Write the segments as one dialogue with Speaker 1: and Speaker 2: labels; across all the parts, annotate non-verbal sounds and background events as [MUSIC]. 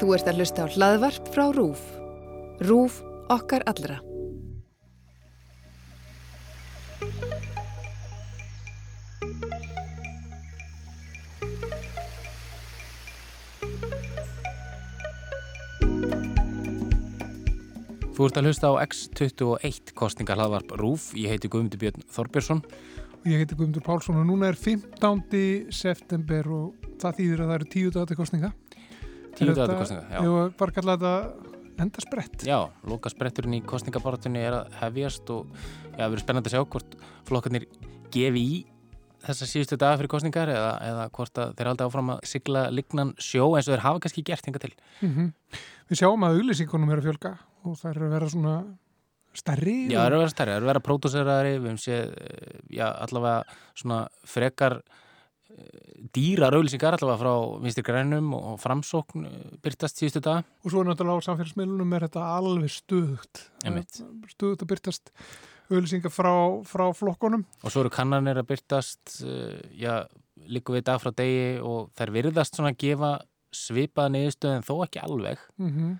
Speaker 1: Þú ert að hlusta á hlaðvarp frá RÚF. RÚF okkar allra.
Speaker 2: Þú ert að hlusta á X21 kostningar hlaðvarp RÚF. Ég heiti Guðmundur Björn Þorbjörnsson.
Speaker 3: og ég heiti Guðmundur Pálsson og núna er 15. september og það þýðir að það eru tíu dagati kostninga.
Speaker 2: Tíu dagati
Speaker 3: þetta-
Speaker 2: kostninga, já.
Speaker 3: Var bara kalla þetta endasprett.
Speaker 2: Já, loka spretturinn í kostningabaratunni er að hefjast og já, það verður spennandi að sjá hvort flokkarnir gefi í þessa síðustu daga fyrir kostningar eða, eða hvort þeir haldi áfram að sigla lignan sjó eins og þeir hafa kannski gert hinga til.
Speaker 3: Mm Við sjáum að auglýsingunum er að fjölga og það er að vera svona stærri.
Speaker 2: Já, það eru að vera stærri, það eru að vera pródúserari, við hefum séð, eh, já, allavega svona frekar dýrar auðlýsingar allavega frá vinstir grænum og framsókn eh, byrtast síðustu daga.
Speaker 3: Og svo náttúrulega á samfélagsmiðlunum er þetta alveg stuðugt. Stuðugt að byrtast auglýsingar frá, frá flokkonum.
Speaker 2: Og svo eru kannanir að byrtast, uh, já, líku við dag frá degi og þær virðast svona að gefa svipaða niðurstöð en þó ekki alveg.
Speaker 3: Mm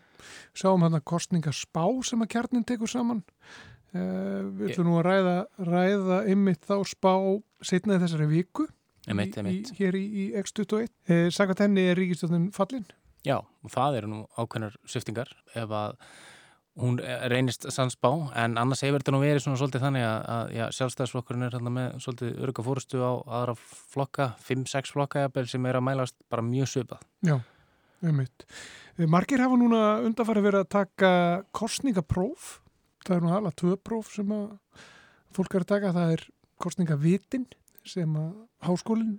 Speaker 3: Sjáum hann að kostningaspá sem að kjarnin tekur saman. Uh, við ætlum nú að ræða, ræða ymmit þá spá setnaði þessari viku.
Speaker 2: Emitt, emitt.
Speaker 3: í, hér í, í X21 eh, Sakat henni er ríkistjóðin fallin.
Speaker 2: Já, og það eru nú ákveðnar sviftingar ef að hún reynist sannsbá en annars hefur þetta nú verið svona svolítið þannig að, að já, sjálfstæðsflokkurinn er þarna með svolítið örga fórustu á aðra flokka, 5-6 flokka jafnvel, sem er að mælast bara mjög svipað.
Speaker 3: Já, einmitt. Eh, Margir hafa núna undanfæri verið að taka kostningapróf það er nú alveg tvö próf sem að fólk er að taka, það er kostningavitin sem að háskólinn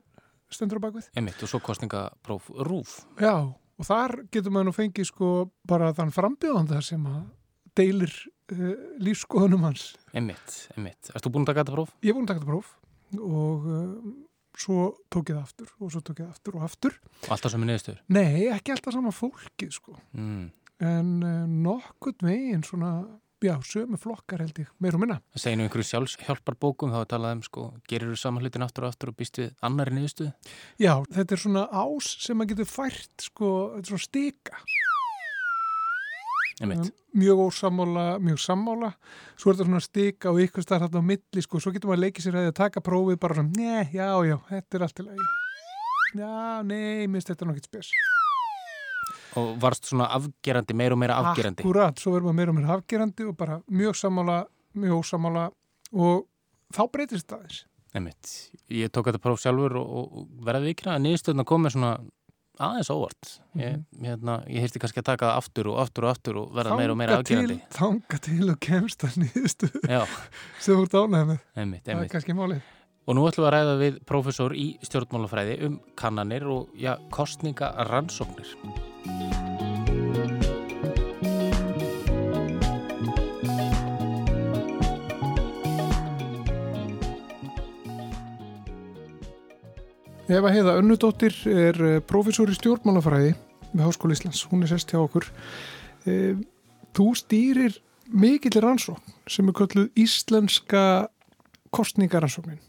Speaker 3: stendur á bakvið
Speaker 2: Emitt, og svo kostningapróf rúf.
Speaker 3: Já, og þar getur maður nú fengið sko bara þann frambjóðanda sem að deilir uh, lífskoðunum hans
Speaker 2: Emitt, emitt. Erst þú búin að taka þetta próf?
Speaker 3: Ég er búin að taka þetta próf og uh, svo tók ég það aftur og svo tók ég það aftur og aftur.
Speaker 2: Alltaf sem er niðurstöður?
Speaker 3: Nei, ekki alltaf sama fólkið sko,
Speaker 2: Mm.
Speaker 3: en uh, nokkurt veginn svona, já, sömu flokkar held ég, meir og minna.
Speaker 2: Það segir nú einhverju sjálfshjálparbókum þá er talað um sko, gerir þú saman hlutin aftur og aftur og býst við annari niðurstöðu?
Speaker 3: Já, þetta er svona ás sem maður getur fært sko, þetta er svona stika.
Speaker 2: Emitt.
Speaker 3: Mjög ósammála, mjög sammála, svo er þetta svona stika og ykkur starf þarna á milli sko, svo getur maður leikið sér að taka prófið bara svona, nei, já, já, þetta er allt til að, já, nei, minnst þetta er nokkið spes.
Speaker 2: Og varst svona afgerandi, meir og meira afgerandi?
Speaker 3: Akkurat, svo verður maður meira og meira afgerandi og bara mjög sammála, mjög ósammála og þá breytist það þess.
Speaker 2: Emitt. Ég tók þetta próf sjálfur og, og verði vikna að niðurstöðuna komið svona aðeins óvart. Ég, hérna, ég heyrti kannski að taka það aftur og aftur og aftur og verða meira og meira afgerandi.
Speaker 3: Til, þanga til og kemst að
Speaker 2: Já, [LAUGHS]
Speaker 3: sem þú ert
Speaker 2: emitt,
Speaker 3: Það er kannski málið.
Speaker 2: Og nú ætlum við að ræða við prófessor í stjórnmálafræði um kannanir og já, kostninga rannsóknir.
Speaker 3: Eva Heiða Önnudóttir er eh, prófessor í stjórnmálafræði við Háskóli Íslands. Hún er sest hjá okkur. Eh, Þú stýrir mikill rannsókn sem er kölluð Íslenska kostningarannsóknin.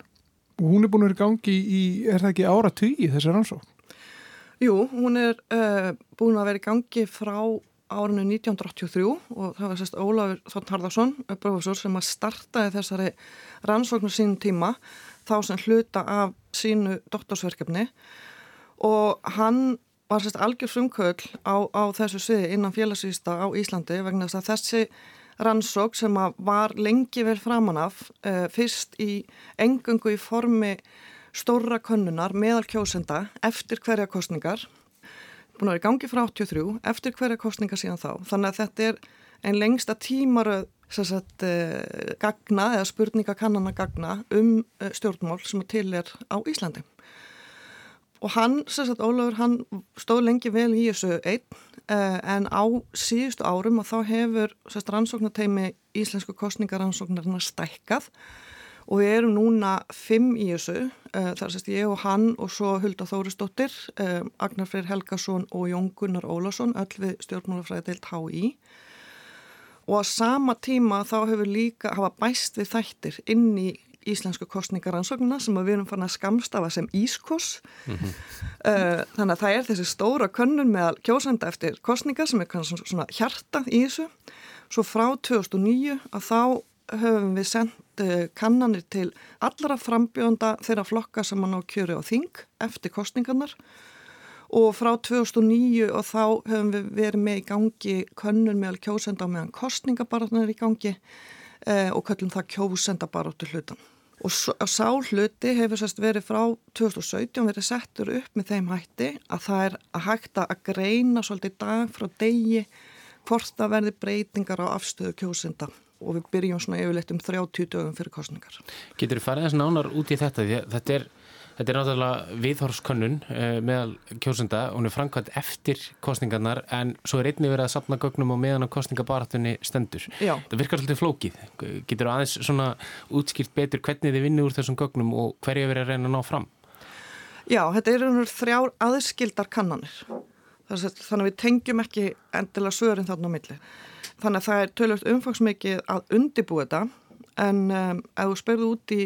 Speaker 3: Hún er búin að vera í gangi í, er það ekki ára tugi þessi rannsókn?
Speaker 4: Jú, hún er uh, búin að vera í gangi frá árinu 1983 og það var sérst Ólafur Þorn Harðarsson, professor, sem að startaði þessari rannsóknu sínum tíma þá sem hluta af sínu doktorsverkefni og hann var sérst algjör frumköll á, á þessu sviði innan félagsvísta á Íslandi vegna þess að þessi rannsók sem að var lengi vel framan af uh, fyrst í engungu í formi stóra könnunar meðal kjósenda eftir hverja kostningar búin að vera í gangi frá 83 eftir hverja kostningar síðan þá. Þannig að þetta er einn lengsta tímaröð sagt, uh, gagna eða spurningakannana gagna um uh, stjórnmál sem til er á Íslandi og hann, sagt, Ólafur, hann stóð lengi vel í þessu einn uh, en á síðustu árum og þá hefur sagt, rannsóknateimi íslensku kostningarannsóknarna stækkað. Og við erum núna fimm í þessu, uh, þar sést ég og hann og svo Hulda Þórisdóttir, uh, Agnar Freyr Helgason og Jón Gunnar Ólásson, öll við stjórnmálafræði deilt HÍ og á sama tíma þá hefur líka hafa bæst við þættir inn í íslensku kostningaransóknuna sem við erum fann að skamstafa sem Ískos. Mm -hmm. þannig að það er þessi stóra könnun með kjósenda eftir kostningar sem er kannski svona hjarta í þessu. Svo frá 2009 að þá höfum við sendt uh, kannanir til allra frambjónda þeirra flokka sem mann á kjöru á þing eftir kostningarnar og frá 2009 og þá höfum við verið með í gangi könnun meðal kjósenda á meðan kostningabarðunar í gangi eh, og köllum það kjósendabarðutu hlutan. Og sá hluti hefur sérst verið frá 2017 verið settur upp með þeim hætti að það er að hægta að greina svolítið dag frá degi hvort það verði breytingar á afstöðu kjósenda og við byrjum svona yfirleitt um 30 dögum fyrir kostningar.
Speaker 2: Getur þið farið þess nánar út í þetta? Þetta er Þetta er náttúrulega viðhorskönnun uh, meðal kjósunda, hún er framkvæmt eftir kostningarnar en svo er einni verið að sapna gögnum og meðan á kostningabaratunni stendur.
Speaker 4: Já.
Speaker 2: Það virkar svolítið flókið. Getur þú aðeins svona útskýrt betur hvernig þið vinnir úr þessum gögnum og hverju verið að reyna að ná fram?
Speaker 4: Já, þetta er einhver þrjár aðskildar kannanir. Þannig að við tengjum ekki endilega sögurinn þarna á milli. Þannig að það er tölvöld umfangsmikið að undibú þetta en um, ef þú spyrðu út í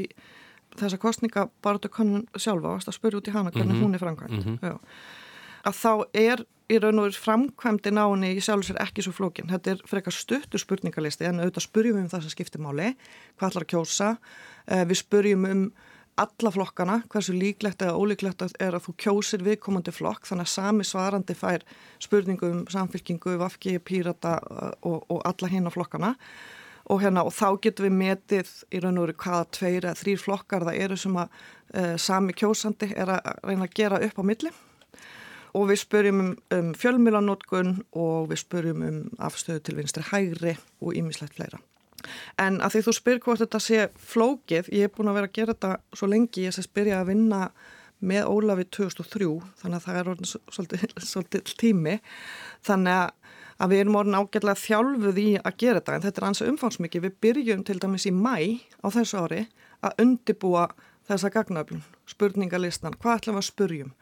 Speaker 4: þessa kostninga bara til konun sjálfa að spyrja út í hana hvernig mm -hmm. hún er framkvæmt mm -hmm. að þá er í raun og veru framkvæmdi náni í sjálf sér ekki svo flókin. Þetta er frekar stuttur spurningalisti en auðvitað spurjum við um þessa skiptimáli hvað ætlar að kjósa? Eh, við spurjum um alla flokkana, hversu líklegt eða ólíklegt er að þú kjósir viðkomandi flokk þannig að sami svarandi fær spurningum um samfélkingu, vafki, pírata eh, og, og alla hinn á flokkana og, hérna, og þá getum við metið í raun og veru hvaða tveir eða þrýr flokkar það eru sem að uh, sami kjósandi er að reyna að gera upp á milli og við spurjum um, um fjölmilanótkun og við spurjum um afstöðu til vinstri hægri og ímislegt fleira. En að því þú spyr hvort þetta sé flókið, ég hef búin að vera að gera þetta svo lengi, ég sést byrja að vinna með Ólafi 2003, þannig að það er orðin svolítið [LAUGHS] tími, þannig að að við erum orðin ágætlega þjálfuð í að gera þetta en þetta er ansið umfánsmikið. Við byrjum til dæmis í mæ á þessu ári að undibúa þessa gagnaflun, spurningalistan, hvað ætlum við að spurjum?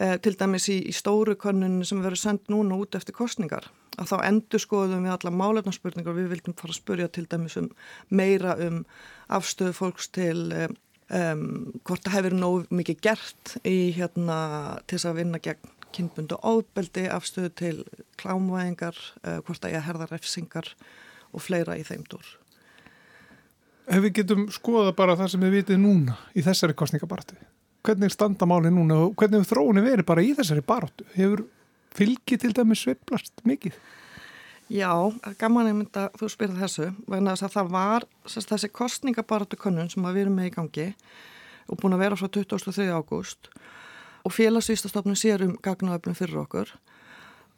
Speaker 4: Eh, til dæmis í, í stóru konunni sem verður sendt núna út eftir kostningar að þá endur skoðum við alla málefnarspurningar við vildum fara að spurja til dæmis um meira um afstöðu fólks til um, hvort það hefur nógu mikið gert í hérna til þess að vinna gegn kynbundu óbeldi, afstöðu til klámvæðingar, uh, hvort að ég herða refsingar og fleira í þeim dór.
Speaker 3: Ef við getum skoða bara það sem við vitið núna í þessari kostningabartu, hvernig standa máli núna og hvernig þróunni verið bara í þessari bartu? Hefur fylgið til dæmi sveiblast mikið?
Speaker 4: Já, gaman ég mynda þú spyrði þessu, vegna þess að það var sérst, þessi kostningabartu konun sem við erum með í gangi og búin að vera frá 23. ágúst og og félagsvísastofnun sér um gagnaöfnum fyrir okkur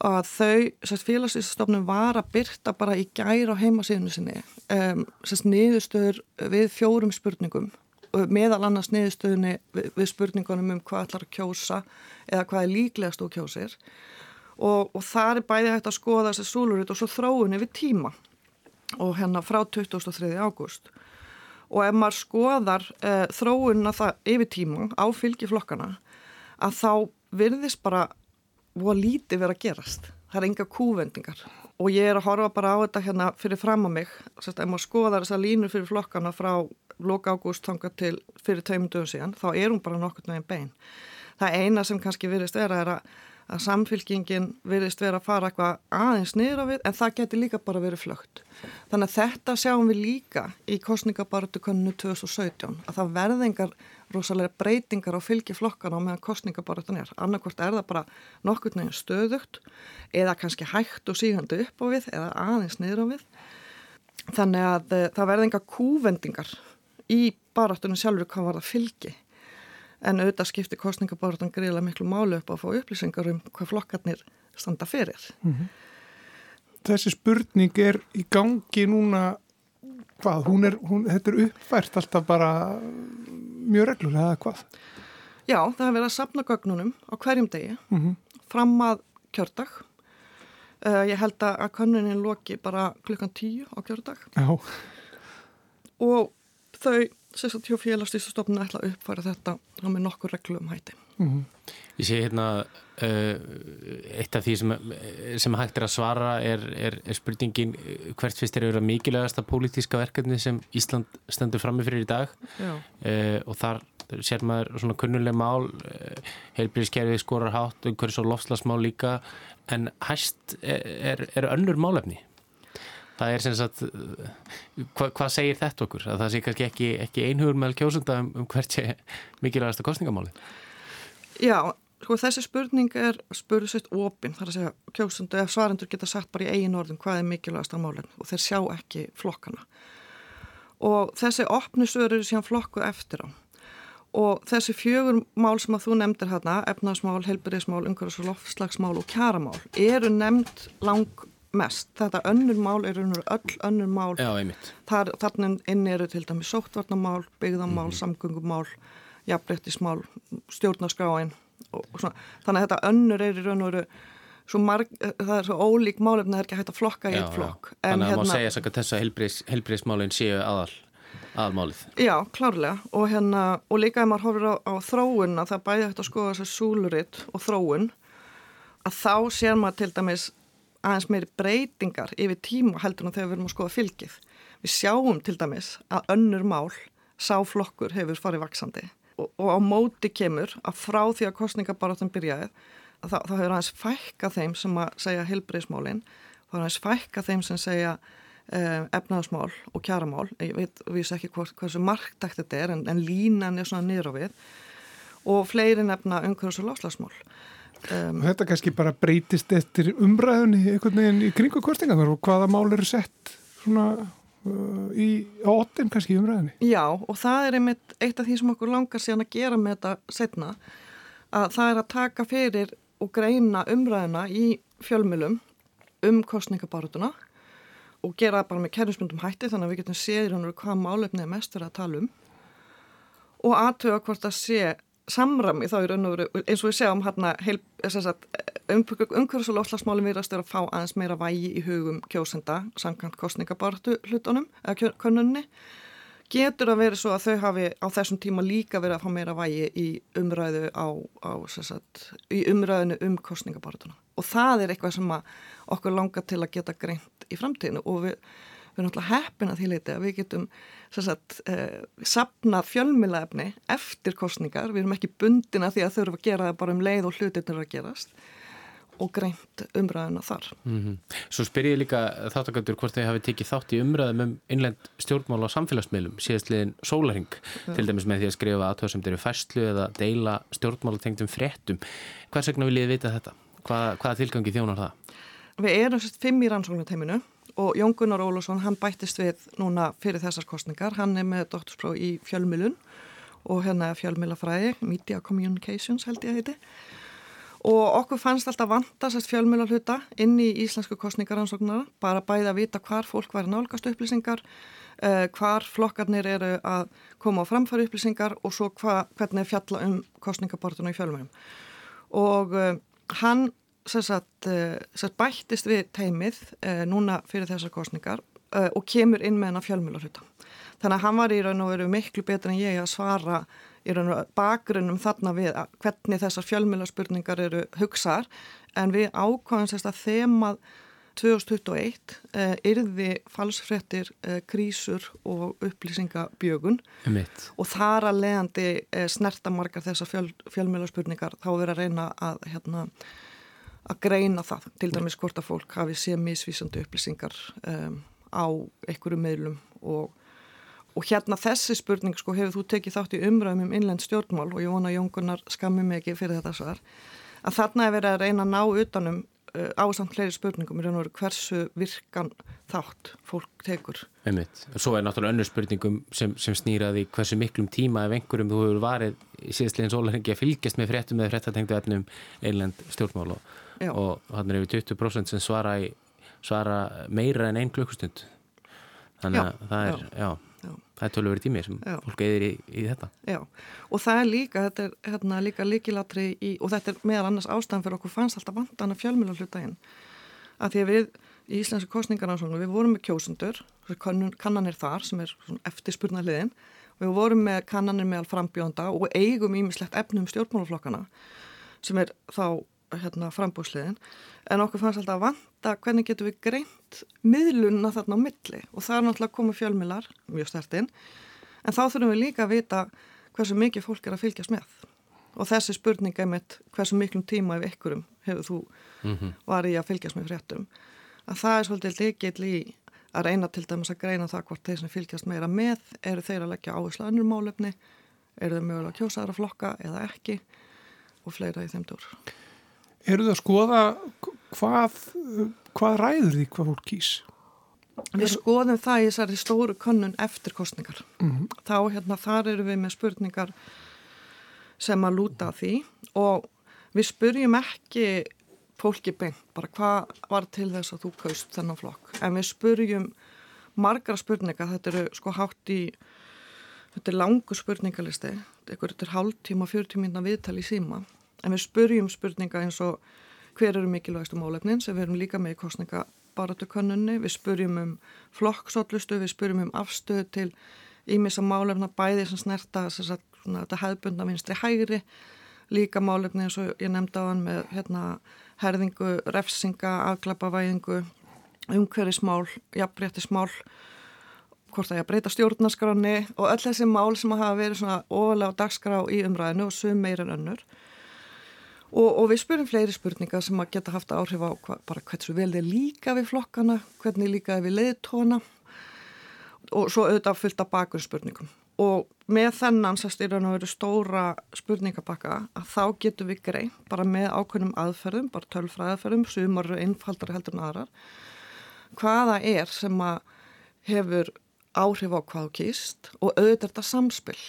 Speaker 4: að þau, félagsvísastofnun var að byrta bara í gæri á heimasíðinu sinni um, niðurstöður við fjórum spurningum meðal annars niðurstöðunni við, við spurningunum um hvað ætlar að kjósa eða hvað er líklegast og kjósir og, og það er bæði hægt að skoða þessi súlurut og svo þróunni við tíma og hérna frá 2003. ágúst og ef maður skoðar uh, þróunna það yfir tíma á fylgiflokkana að þá virðist bara voða lítið verið að gerast. Það er enga kúvendingar og ég er að horfa bara á þetta hérna fyrir fram á mig. Sérst, ef maður skoðar þessa línur fyrir flokkana frá loka ágúst þanga til fyrir tveimum dögum síðan, þá er hún bara nokkur nægum bein. Það eina sem kannski virðist vera er að að samfylkingin virðist vera að fara eitthvað aðeins niður á við en það getur líka bara verið flögt. Þannig að þetta sjáum við líka í kostningabartu koninu 2017 að það verðingar rosalega breytingar á fylgi flokkana á meðan kostningabartun er. Annarkvort er það bara nokkur neginn stöðugt eða kannski hægt og sígandi upp á við eða aðeins niður á við. Þannig að eh, það verðingar kúvendingar í baratunum sjálfur hvað var það fylgi en auðvitað skiptir kostningaborðan greiðilega miklu málu upp á að fá upplýsingar um hvað flokkarnir standa fyrir. Mm -hmm.
Speaker 3: Þessi spurning er í gangi núna, hvað, hún er, hún, þetta er uppfært alltaf bara mjög reglulega eða hvað?
Speaker 4: Já, það hefur verið að sapna gögnunum á hverjum degi, mm -hmm. fram að kjördag. Uh, ég held að kannunin loki bara klukkan tíu á kjördag.
Speaker 3: Já.
Speaker 4: Og þau sérstaklega hjá félagsstýrstofnun ætla að uppfæra þetta á með nokkur reglum hætti.
Speaker 3: Mm -hmm.
Speaker 2: Ég sé hérna uh, eitt af því sem, sem hægt er að svara er, er, er spurningin hvert fyrst er að vera mikilvægasta pólitíska verkefni sem Ísland stendur frammi fyrir í dag uh, og þar sér maður svona kunnuleg mál uh, heilbríðskerfið skorar hátt umhverjus og lofslagsmál líka en hæst er, er önnur málefni það er sem sagt hva, hvað segir þetta okkur að það sé kannski ekki, ekki einhugur með kjósunda um, um hvert sé mikilvægasta kostningamáli
Speaker 4: Já Sko þessi spurning er spurðu sýtt opinn þar að segja kjósundu ef svarendur geta sagt bara í eigin orðin hvað er mikilvægast á málinn og þeir sjá ekki flokkana. Og þessi opnisur eru síðan flokkuð eftir á. Og þessi fjögur mál sem að þú nefndir hérna, efnaðsmál, helbyrðismál, umhverfis og lofslagsmál og kjaramál, eru nefnd lang mest. Þetta önnur mál eru öll önnur mál.
Speaker 2: Já, einmitt.
Speaker 4: Þar, þannig inn eru til dæmi sóttvarnamál, byggðamál, mm -hmm. samgöngumál, jafnbrettismál, stjórnarskráin þannig að þetta önnur er í raun og veru marg, það er svo ólík málefni það er ekki hægt að flokka í eitt flokk
Speaker 2: en Þannig að hérna, má segja þess að helbriðsmálinn séu aðal, aðalmálið
Speaker 4: Já, klárlega og, hérna, og líka ef maður horfir á, á þróun að það bæði hægt að skoða þess að súluritt og þróun að þá sér maður til dæmis aðeins meiri breytingar yfir tíma heldur en þegar við erum að skoða fylgið. Við sjáum til dæmis að önnur mál sáflokkur hefur farið vaksandi og, og á móti kemur að frá því að kostningabarátum byrjaði þá, hefur aðeins fækka þeim sem að segja helbriðsmálinn, þá hefur aðeins fækka þeim sem segja eh, efnaðasmál og kjaramál, ég veit við sér ekki hvort, hversu marktækt þetta er en, en línan er svona á við. Og fleiri nefna umhverjus og láslagsmál
Speaker 3: Um, þetta kannski bara breytist eftir umræðunni einhvern veginn í kringu kostingar og hvaða mál eru sett svona Uh, í óttin kannski umræðinni.
Speaker 4: Já og það er einmitt eitt af því sem okkur langar síðan að gera með þetta setna að það er að taka fyrir og greina umræðina í fjölmjölum um kostningabarutuna og gera það bara með kernismyndum hætti þannig að við getum séð í raun og hvað málefni er mest verið að tala um og aðtöða hvort að sé samrami þá í raun og veru eins og við segjum hérna umhverfis og lofslagsmálum við að fá aðeins meira vægi í hugum kjósenda samkvæmt kostningabartu hlutunum eða konunni getur að vera svo að þau hafi á þessum tíma líka verið að fá meira vægi í umræðu á, á sagt, í umræðinu um kostningabartuna og það er eitthvað sem okkur langar til að geta greint í framtíðinu og við við erum náttúrulega heppin að því leiti að við getum sagt, eh, sapnað fjölmilaefni eftir kostningar, við erum ekki bundina því að þau eru að gera það bara um leið og hlutir til að gerast og greint umræðuna þar.
Speaker 2: Mm -hmm. Svo spyr ég líka þáttakandur hvort þau hafi tekið þátt í umræðum um innlend stjórnmál á samfélagsmiðlum síðastliðin sólaring, ja. til dæmis með því að skrifa aðtöð sem eru fæslu eða deila stjórnmálatengtum fréttum. Hvers vegna vil ég vita þetta? Hvað, hvaða tilgangi þjónar það?
Speaker 4: Við erum fimm í rannsóknuteiminu og Jón Gunnar Ólússon hann bættist við núna fyrir þessar kostningar hann er með doktorspróf í fjölmilun og hérna fjölmilafræði Media Communications held ég að heiti. Og okkur fannst alltaf vantast fjölmila hluta inn í íslensku kostningaransóknara bara bæði að vita hvar fólk væri nálgast upplýsingar uh, hvar flokkarnir eru að koma á framfæri upplýsingar og svo hva, hvernig fjalla um kostningabortuna í fjölmilum og uh, hann sagt, eh, sagt, bættist við teimið eh, núna fyrir þessar kostningar eh, og kemur inn með hennar fjölmjölarhuta. Þannig að hann var í raun og veru miklu betur en ég að svara í raun og bakgrunnum þarna við hvernig þessar fjölmjölarspurningar eru hugsaðar en við ákvæðum sérst að þemað 2021 eh, yrði falsfrettir, eh, krísur og upplýsingabjögun
Speaker 2: Mitt.
Speaker 4: og þar að leiðandi eh, snertamarkar þessar fjöl, fjölmjölarspurningar þá verið að reyna að hérna að greina það, til dæmis hvort að fólk hafi séð misvísandi upplýsingar um, á einhverju meðlum og, og hérna þessi spurning sko hefur þú tekið þátt í umræðum um innlend stjórnmál og ég vona að Jóngunar skammi mig ekki fyrir þetta svar að þarna er verið að reyna að ná utanum uh, ásamt fleiri spurningum í raun og veru hversu virkan þátt fólk tekur.
Speaker 2: Einmitt. Svo er náttúrulega önnur spurningum sem, sem snýraði hversu miklum tíma ef einhverjum þú hefur varið síðastlegin sólarhengi að fylgjast með fréttum eða fréttatengtu Já. og hann er yfir 20% sem svara, í, svara meira en einn klukkustund. Þannig að já, það er já, það er tölur verið tími sem fólk eðir í, í þetta.
Speaker 4: Já, og það er líka þetta er hérna, líka líkilatri í, og þetta er meðal annars ástæðan fyrir okkur fannst alltaf vandan að fjölmjöla hluta inn að því að við í Íslenski kostningarnáðsóknu við vorum með kjósundur, kannanir þar sem er eftirspurna hliðin við vorum með kannanir meðal frambjónda og eigum ímislegt efnum stjórnmálaflokkana sem er þá hérna, frambúsliðin en okkur fannst alltaf að vanta hvernig getum við greint miðlunna þarna á milli. Og það er náttúrulega að koma fjölmilar mjög stertinn en þá þurfum við líka að vita hversu mikið fólk er að fylgjast með. Og þessi spurning er mitt hversu miklum tíma ef ykkurum hefur þú mm -hmm. var í að fylgjast með fréttum? Að það er svolítið leikill í að reyna til dæmis að greina það hvort þeir sem fylgjast meira með eru þeir að leggja áherslu önnur málefni eru þeir mögulega kjósaðara flokka eða ekki og fleira í þeim dór
Speaker 3: eru það að skoða hvað, hvað ræður því hvað fólk kýs?
Speaker 4: Við skoðum það í þessari stóru konnun eftir kostningar. Mm -hmm. Þá hérna þar eru við með spurningar sem að lúta því og við spurjum ekki fólki beint bara hvað var til þess að þú kaust þennan flokk. En við spurjum margar spurningar, þetta eru sko hátt í þetta er langu spurningalisti, þetta er hálf tíma, fjör tíma viðtal í síma en við spurjum spurninga eins og hver eru mikilvægstu málefnin sem við erum líka með í kostningabaratukönnunni, við spurjum um flokksótlustu, við spurjum um afstöð til ímissa málefna bæði sem snerta sagt, svona, þetta hefðbundna vinstri hægri, líka málefni eins og ég nefndi á hann með hérna, herðingu, refsinga, afklapavæðingu, umhverjismál, jafnbrettismál, hvort það er að breyta stjórnarskráni og öll þessi mál sem hafa verið svona ofalega á dagskrá í umræðinu og sum meira en önnur. Og, og við spurum fleiri spurningar sem að geta haft áhrif á hva, bara hversu vel þeir líka við flokkana, hvernig líka við leiðtóna og svo auðvitað fullt af bakgrunnsspurningum. Og með þennan sérstýrjan að vera stóra spurningabakka að þá getum við greið bara með ákveðnum aðferðum, bara tölfræðaferðum, sumar einfaldari heldur en aðrar, hvaða er sem að hefur áhrif á hvað kýst og auðvitað þetta samspill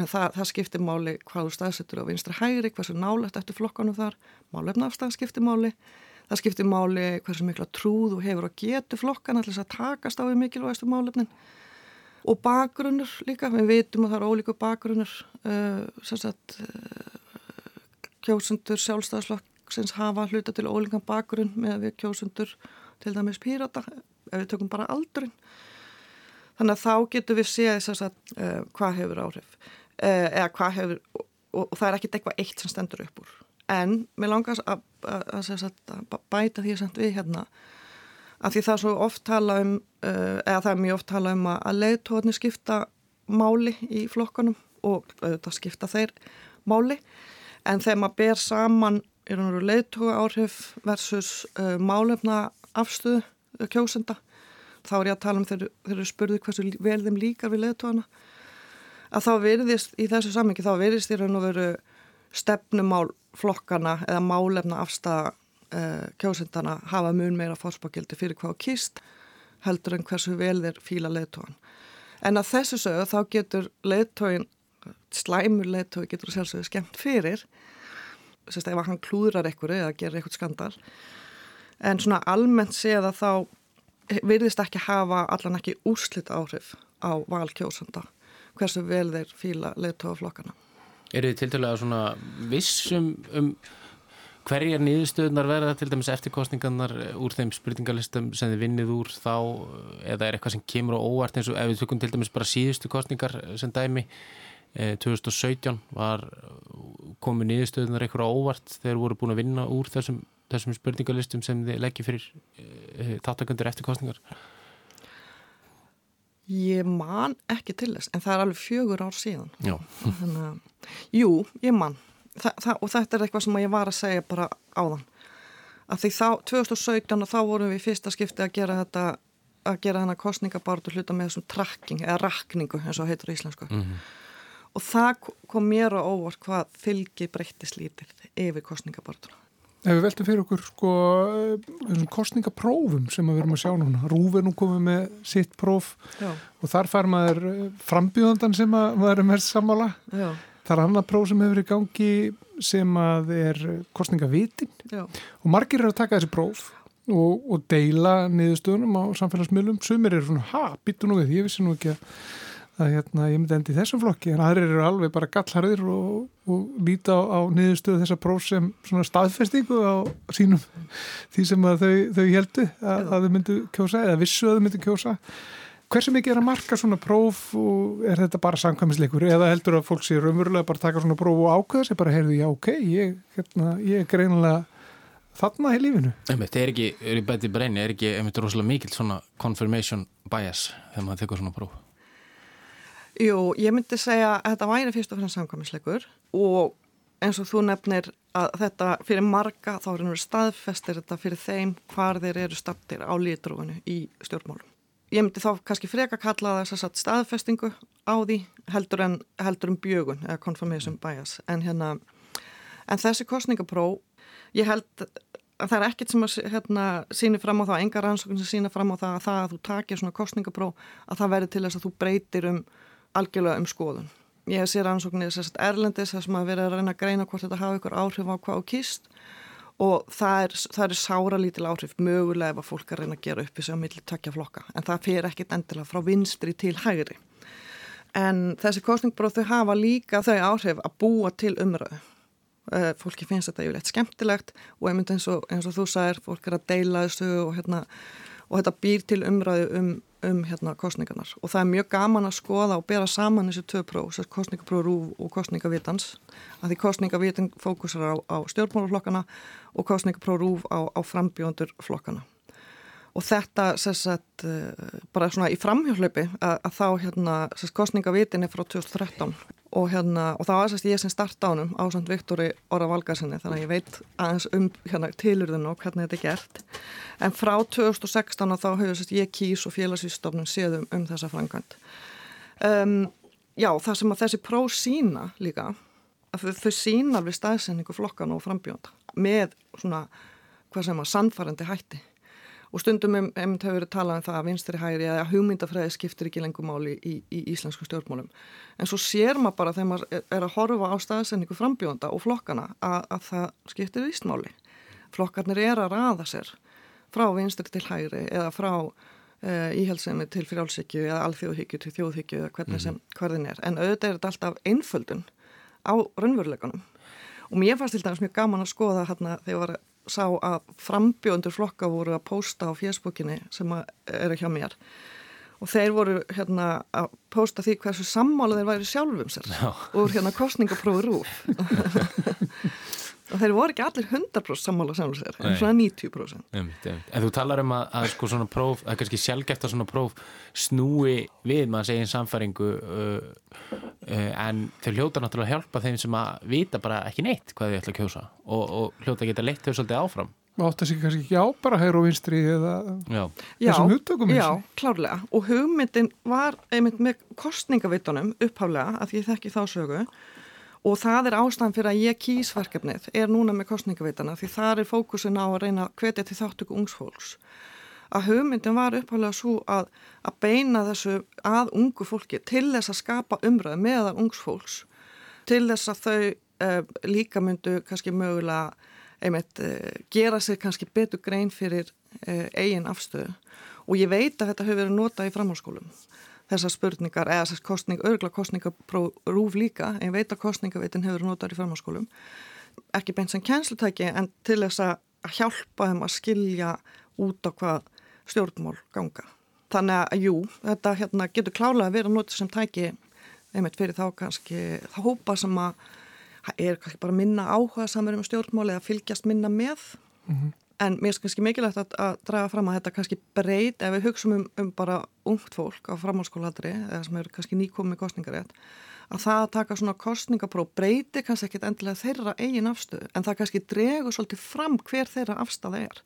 Speaker 4: en það, það skiptir máli hvað þú staðsettur á vinstri hægri, hversu nálegt eftir flokkanum þar, málefna afstæðan skiptir máli. Það skiptir máli hversu mikla trúð þú hefur að getu flokkan allir að takast á því mikilvægastu málefnin. Og bakgrunnur líka við vitum að það eru ólíku bakgrunnur uh, sagt, uh, kjósundur sjálfstæðaslokksins hafa hluta til ólíkan bakgrunn með við kjósundur til dæmis pírata ef við tökum bara aldurinn. Þannig að þá getur við séð uh, hvað hefur áhrif. Eh, eða hvað hefur og, og það er ekkit eitthvað eitt sem stendur upp úr. En mér langast að, að, að, að bæta því að við hérna að því það er svo oft tala um uh, eða það er mjög oft tala um að leiðtóðni skipta máli í flokkanum og auðvitað skipta þeir máli. En þegar maður ber saman í raun og veru leiðtóga áhrif versus uh, málefna afstöðu kjósenda þá er ég að tala um þegar þeir eru spurðið hversu vel þeim líkar við leiðtóðana að þá veriðist í þessu sammingi þá veriðist í raun og veru stefnumál flokkana eða málefna afstæða uh, kjósindana hafa mun meira fórspákildi fyrir hvað kýst heldur en hversu vel þeir fíla leðtóan. En að þessu sögðu þá getur leðtóin, slæmur leðtói getur sjálfsögðu skemmt fyrir, sérst ef hann klúðrar ekkur eða gerir eitthvað skandal. En svona almennt séð að þá virðist ekki hafa allan ekki úrslit áhrif á valkjósanda hversu vel þeir fíla leðtóaflokkana.
Speaker 2: Er þið til dæla svona vissum um hverjar nýðustöðunar verða til dæmis eftirkostningarnar úr þeim spurningalistum sem þið vinnið úr þá eða er eitthvað sem kemur á óvart eins og ef við tökum til dæmis bara síðustu kostningar sem dæmi 2017 eh, var komið nýðustöðunar eitthvað á óvart þegar voru búin að vinna úr þessum, þessum spurningalistum sem þið leggja fyrir eh, þáttakandur eftirkostningar
Speaker 4: Ég man ekki til þess, en það er alveg fjögur ár síðan. Þannig að, jú, ég man. Þa, það, og þetta er eitthvað sem ég var að segja bara áðan. Að því þá, 2017, þá vorum við fyrsta skipti að gera þetta, að gera þennan kostningabáratu hluta með þessum trakking, eða rakningu, eins og heitur í íslensku. Mm -hmm. Og það kom mér á óvart hvað fylgi breyttist lítið yfir kostningabártuna.
Speaker 3: Ef við veltum fyrir okkur sko kostningaprófum sem við erum að sjá núna Rúf er nú komið með sitt próf Já. og þar far maður eh, frambjöðandan sem að maður er mest sammála Já. það er annar próf sem hefur í gangi sem að er kostningavitin Já. og margir er að taka þessi próf og, og deila niðurstöðunum á samfélagsmiðlum sumir eru svona, ha, býtu nú við, ég vissi nú ekki að að hérna, ég myndi endi í þessum flokki en aðrir eru alveg bara gallharðir og, og líta á, á niðurstöðu þessa próf sem svona staðfestingu á sínum því sem að þau, þau heldu að, að þau myndu kjósa eða vissu að þau myndu kjósa. Hversu mikið er að marka svona próf og er þetta bara samkvæmisleikur eða heldur að fólk sé raunverulega bara taka svona próf og ákveða sér bara heyrðu já ok, ég, hérna, ég er greinilega þarna í lífinu.
Speaker 2: Einmitt, er ekki, er í bæti breyni, er ekki rosalega mikill svona confirmation bias þegar maður tekur svona próf
Speaker 4: Jú, ég myndi segja að þetta væri fyrst og fremst samkvæmisleikur og eins og þú nefnir að þetta fyrir marga þá er einhverju staðfestir þetta fyrir þeim hvar þeir eru stattir á lítrúinu í stjórnmálum. Ég myndi þá kannski freka kalla þess að staðfestingu á því heldur en, heldur en bjögun eða confirmation bias en hérna en þessi kostningapróf ég held að það er ekkert sem að hérna, síni fram á það, enga rannsókn sem sína fram á það að það að þú takir svona kostningapróf að það verður til þess að þú breytir um algjörlega um skoðun. Ég hef sér ansóknir að Erlendis þess að maður verið að reyna að greina hvort þetta hafa ykkur áhrif á hvað og kýst og það er, það er sára lítil áhrif mögulega ef að fólk að reyna að gera upp þessu á milli tökja flokka en það fyrir ekkit endilega frá vinstri til hægri. En þessi kostningbróð þau hafa líka þau áhrif að búa til umröðu. Uh, fólki finnst þetta yfirleitt skemmtilegt og einmitt eins og, eins og þú sagir, fólk er að deila þessu og, hérna, og þetta býr til umröðu um um hérna kostningarnar og það er mjög gaman að skoða og bera saman þessu tvö próf, þessu kostningapróf og kostningavitans, að því kostningavitin fókusar á, á stjórnmálaflokkana og kostningapróf á, á frambjóndur flokkana og þetta sagt, eh, bara svona í framhjálpi að, að þá hérna kostningavitin er frá 2013 og, hérna, og það var að ég sem starta ánum á samt Viktori Óra Valgarsinni þannig að ég veit aðeins um hérna, tilurðun og hvernig þetta er gert. En frá 2016 þá hefur sérst, ég kýs og félagsvísstofnum séðum um þessa frangand um, Já, það sem að þessi próf sína líka að þau, þau sína við staðsendingu flokkan og frambjónda með svona, hvað sem að sannfærandi hætti og stundum um, hefur verið talað um það að vinstri hægri eða hugmyndafræði skiptir ekki lengur máli í, í íslensku stjórnmálum. En svo sér maður bara þegar maður er að horfa á staðsendingu frambjónda og flokkana að, að það skiptir vísmáli flokkarnir er að raða sér frá vinstri til hægri eða frá uh, íhelsemi til frjálsíkju eða alþjóðhyggju til þjóðhyggju eða hvernig sem hverðin er. En auðvitað er þetta alltaf einföldun á raunveruleikunum og mér fannst til dæmis mjög gaman að skoða hérna þegar var sá að frambjóndur flokka voru að pósta á fjersbókinni sem eru hjá mér og þeir voru hérna að pósta því hversu sammála þeir væri sjálfum sér Já. úr hérna kostningaprófur [LAUGHS] úr og þeir voru ekki allir 100% sammála sjálfum sér en svona 90%
Speaker 2: um, um. En þú talar um að, að sko svona próf að kannski sjálfgeft að svona próf snúi við maður segja samfæringu uh, uh, en þau hljóta náttúrulega að hjálpa þeim sem að vita bara ekki neitt hvað þau ætla að kjósa og, og hljóta að geta leitt þau svolítið áfram
Speaker 3: átt að sé kannski ekki á bara hægur og vinstri eða
Speaker 4: já. þessum hugtökum Já, klárlega og hugmyndin var einmitt með kostningavitunum upphálega að ég þekki þá sögu og það er ástæðan fyrir að ég kýs verkefnið er núna með kostningavitana því það er fókusin á að reyna að hvetja til þáttöku ungsfólks að hugmyndin var upphálega svo að, að beina þessu að ungu fólki til þess að skapa umröð meðan ungsfólks til þess að þau eh, líka myndu kannski mögulega einmitt eh, gera sér kannski betur grein fyrir eh, eigin afstöðu. Og ég veit að þetta hefur verið notað í framhalskólum þessar spurningar eða þessar kostning, örgla kostningarúf líka en ég veit að kostningavitin hefur notar í farmaskólum ekki beint sem kænslutæki en til þess að hjálpa þeim að skilja út á hvað stjórnmál ganga. Þannig að jú, þetta hérna, getur klálega að vera notið sem tæki einmitt fyrir þá kannski þá hópa sem að er kannski bara minna áhuga samverðum um stjórnmál eða fylgjast minna með mm -hmm. En mér er kannski mikilvægt að, að draga fram að þetta kannski breyt ef við hugsaum um, um bara ungt fólk á framhalskóladri eða sem eru kannski nýkomið kostningarétt að það að taka svona kostningapróf breyti kannski ekkit endilega þeirra eigin afstöðu en það kannski dregur svolítið fram hver þeirra afstæða er.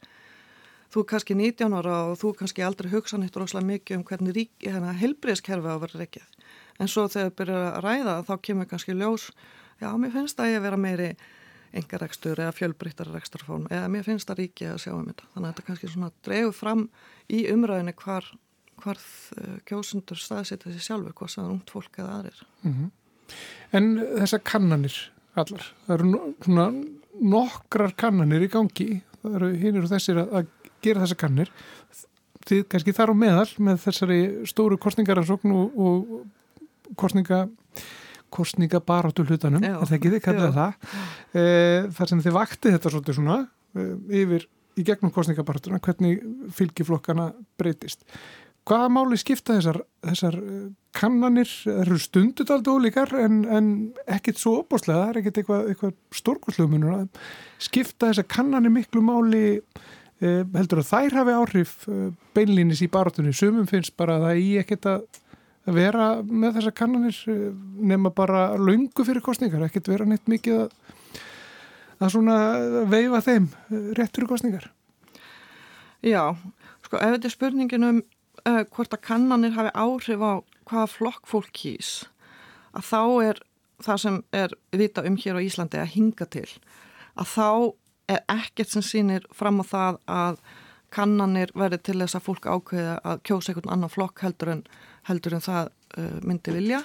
Speaker 4: Þú er kannski 19 ára og þú kannski aldrei hugsað nýtt rosalega mikið um hvernig hérna, helbriðskerfi á að vera reykjað. En svo þegar þau byrjar að ræða þá kemur kannski ljós, já mér finnst að ég vera meiri engarekstur eða fjölbryttarreksturform eða mér finnst það ríki að sjá um þetta. Þannig að þetta kannski svona dreyður fram í umræðinu hvar, hvar eh, kjósundur staðsita þessi sjálfur hvað það er ungt fólk eða aðrir. Mm -hmm.
Speaker 3: En þessar kannanir allar, það eru svona nokkrar kannanir í gangi. Það eru hinn og þessir að, að gera þessar kannir þið kannski þar á meðal með þessari stóru kostningaransókn og, og kostninga kostningabaratu hlutanum,
Speaker 4: Já.
Speaker 3: er það ekki þið kallaði
Speaker 4: Já.
Speaker 3: það? E, þar sem þið vakti þetta svolítið svona e, yfir í gegnum kostningabaratuna hvernig fylgiflokkana breytist. Hvaða máli skipta þessar, þessar eh, kannanir, eru stundut aldrei ólíkar en, en ekkit svo opbóslega, það er ekkit eitthvað, eitthvað stórkurslugmunur að skipta þessar kannanir miklu máli heldur að þær hafi áhrif beinlínis í baratunni, sumum finnst bara að það í ekkit að vera með þessar kannanir eh, nema bara löngu fyrir kostningar, ekkit vera neitt mikið að, að svona veifa þeim eh, rétt fyrir kostningar.
Speaker 4: Já, sko ef þetta er spurningin um uh, hvort að kannanir hafi áhrif á hvaða flokk fólk kýs að þá er það sem er vita um hér á Íslandi að hinga til að þá er ekkert sem sýnir fram á það að kannanir verði til þess að fólk ákveða að kjósa einhvern annan flokk heldur en, heldur en það uh, myndi vilja.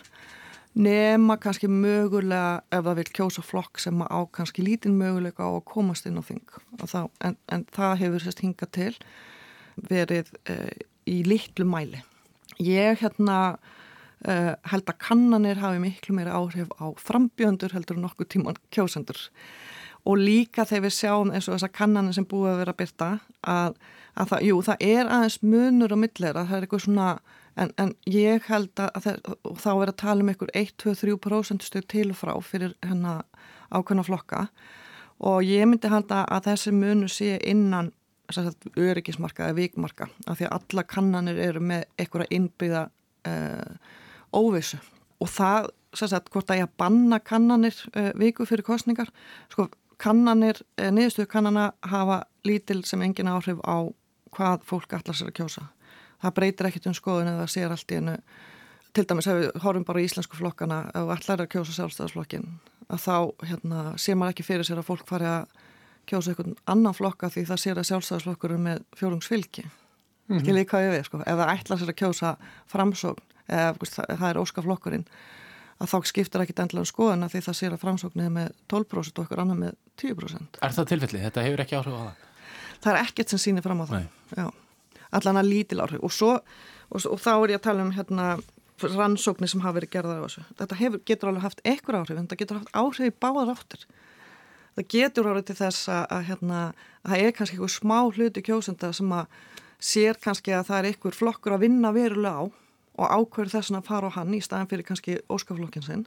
Speaker 4: Nema kannski mögulega ef það vil kjósa flokk sem á kannski lítinn möguleika á að komast inn á þing. Þá, en, en það hefur sérst hingað til verið uh, í litlu mæli. Ég hérna uh, held að kannanir hafi miklu meira áhrif á frambjöndur heldur en nokkuð tíman kjósendur. Og líka þegar við sjáum eins og þessar kannanir sem búið að vera byrta að, að það, jú, það er aðeins munur á millera, það er eitthvað svona en, en ég held að það, þá er að tala um einhver 1-2-3% stug til og frá fyrir hennar ákveðna flokka. Og ég myndi halda að þessi munur sé innan öryggismarka eða vikmarka af því að alla kannanir eru með einhverja innbyggða uh, óvissu. Og það, sagt, hvort að ég að banna kannanir uh, viku fyrir kostningar sko, kannanir, uh, niðurstöðu kannana hafa lítil sem engin áhrif á hvað fólk allar sér að kjósa það breytir ekkert um skoðun eða sér allt í hennu til dæmis ef við horfum bara í íslensku flokkana ef allar er að kjósa sjálfstæðarsflokkin að þá hérna, sér maður ekki fyrir sér að fólk fari að kjósa einhvern annan flokka því það sér að sjálfstæðarsflokkur er með fjórungsfylgi mm -hmm. skiljið hvað ég við sko? Ef það ætlar sér að kjósa framsókn eða það er óskaflokkurinn að þá skiptir ekki endla um skoðuna því það sér að framsóknið er með 12% og okkur annar með 10%
Speaker 2: Er það tilfelli? Þetta hefur ekki áhrif á það?
Speaker 4: Það er ekkert sem sýnir fram á það allan að lítil áhrif. Og, svo, og, og þá er ég að tala um hérna, rannsóknir sem hafa verið gerðar á þessu. Þetta hefur, getur alveg haft einhver áhrif en það getur haft áhrif í báðar áttur það getur árið til þess að, að, hérna, að það er kannski eitthvað smá hluti kjósenda sem að sér kannski að það er einhver flokkur að vinna verulega á og ákverður þess að fara á hann í staðan fyrir kannski óskaflokkin sinn.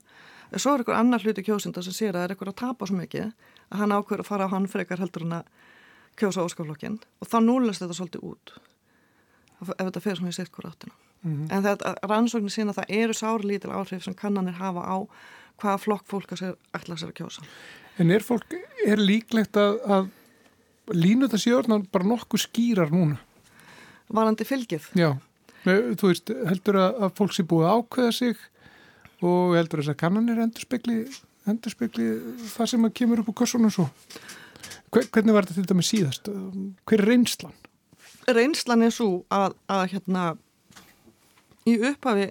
Speaker 4: En svo er einhver annar hluti kjósenda sem sér að það er einhver að tapa svo mikið að hann ákverður að fara á hann frekar heldur en að kjósa óskaflokkin og þá núlast þetta svolítið út ef þetta fer svona í sitt hver áttina mm -hmm. en þetta rannsóknir sína það eru sárlítil áhrif sem kannanir hafa á hvaða flokk fólk að sér ætla sér að kjósa
Speaker 3: En er fólk, er líklegt að, að línu þetta séurnar bara nokkuð skýrar núna?
Speaker 4: Varandi fylgið?
Speaker 3: Já, þú veist, heldur að, að fólk sé búið að ákveða sig og heldur þess að kannanir endurspegli, endurspegli það sem að kemur upp á kursunum svo. Hvernig var þetta til dæmi síðast? Hver er reynslan?
Speaker 4: Reynslan er svo að, að hérna í upphafi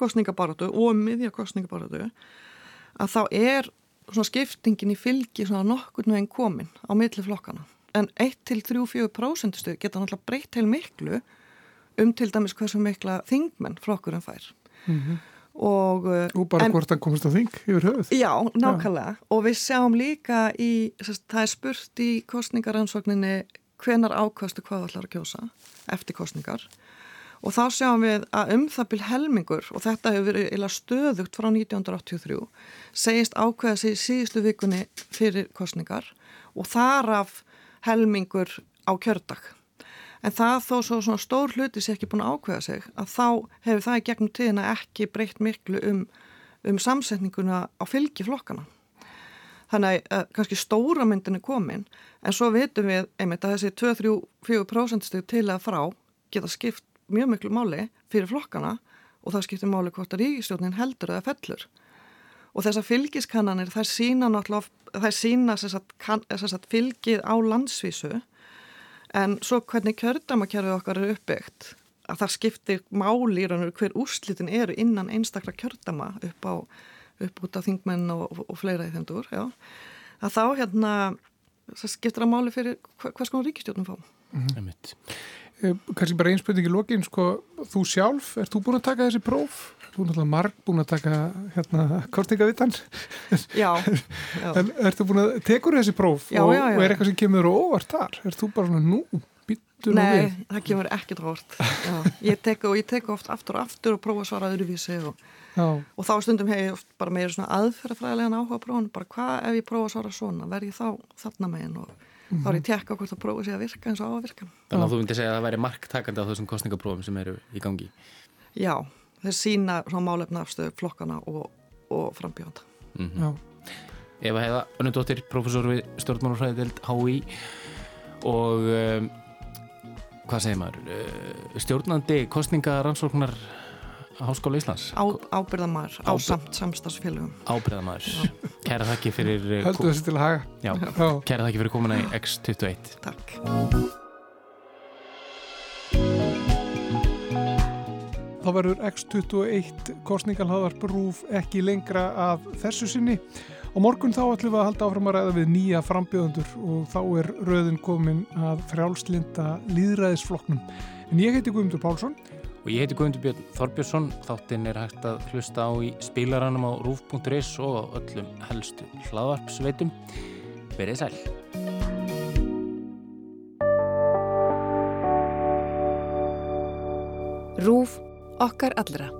Speaker 4: kostningabaratu og miðja kostningabaratu að þá er svona skiptingin í fylgi svona nokkur nú einn komin á milli flokkana en 1-3-4% stuð geta náttúrulega breytt heil miklu um til dæmis hversu mikla þingmenn flokkurinn fær mm -hmm. og,
Speaker 3: og bara en, hvort hann komist á þing yfir höfuð
Speaker 4: Já, nákvæmlega ja. og við sjáum líka í, það er spurt í kostningaransvagninni hvenar ákvæmstu hvað allar að kjósa eftir kostningar og þá sjáum við að um það byrj helmingur og þetta hefur verið stöðugt frá 1983 segist ákveða sig síðustu vikunni fyrir kostningar og þaraf helmingur á kjördag. En það þó svo svona stór hluti sé ekki búin að ákveða sig að þá hefur það í gegnum tíðina ekki breytt miklu um, um samsetninguna á fylgiflokkana þannig að kannski stóra myndin er komin en svo veitum við einmitt að þessi 2-3-4% steg til að frá geta skipt mjög miklu máli fyrir flokkana og það skiptir máli hvort að ríkistjórnin heldur eða fellur. Og þessar fylgiskannanir þær sína náttúrulega þær sína þess að fylgið á landsvísu en svo hvernig kjördamakerfið okkar er uppbyggt að það skiptir máli í raun og hver úrslitin eru innan einstakla kjördama upp á upp út af þingmenn og, og, og fleira í þendur já. að þá hérna það skiptir að máli fyrir hvers konar ríkistjórnum fá
Speaker 2: mm -hmm.
Speaker 3: Kanski bara einspurning í lokin sko, þú sjálf, ert þú búin að taka þessi próf Þú er náttúrulega marg búin að taka hérna kostningavitan.
Speaker 4: Já. [LAUGHS] já.
Speaker 3: En ertu búin að, tekur þessi próf
Speaker 4: Já,
Speaker 3: og,
Speaker 4: já, já.
Speaker 3: og er eitthvað sem kemur á óvart þar? Er þú bara svona, nú,
Speaker 4: Nei,
Speaker 3: við?
Speaker 4: það kemur ekki drórt. Ég tek og ég tek oft aftur og aftur og prófa að svara öðruvísi og,
Speaker 3: Já,
Speaker 4: og þá stundum hef ég oft bara meira svona aðferðafræðilegan áhuga prófun, bara hvað ef ég prófa að svara svona, verð ég þá þarna megin og þá er ég tekka hvort að prófa sér að virka eins og á að virka.
Speaker 2: Þannig að þú myndir segja að það væri marktakandi á þessum kostningaprófum sem eru í gangi.
Speaker 4: Já, þeir sína svona málefna afstöðu flokkana og, og frambjóðanda.
Speaker 2: Mm
Speaker 3: já,
Speaker 2: Eva Heiða, önnudóttir, professor við stjórnmálafræðild HÍ og um, hvað segir maður, uh, stjórnandi kostningarannsóknar Háskóla Íslands,
Speaker 4: Á, ábyrðamar á samt samstagsfélögum.
Speaker 2: ábyrðamaður. Kæra þakki fyrir, uh,
Speaker 3: heldur þessi til að haga.
Speaker 2: já,
Speaker 3: Já,
Speaker 2: kæra þakki fyrir komuna í X21.
Speaker 4: Takk.
Speaker 3: þá verður X21 kostningalhaðarp rúf ekki lengra af þessu sinni. Á morgun þá ætlum við að halda áfram að ræða við nýja frambjöðundur og þá er röðin komin að frjálslinda líðræðisflokknum. En ég heiti Guðmundur Pálsson.
Speaker 2: Og ég heiti Guðmundur Björn Þorbjörnsson, þáttinn er hægt að hlusta á í spilaranum á rúf.is og á öllum helstu hlaðvarpsveitum. Verið sæl.
Speaker 1: Rúf okkar allra.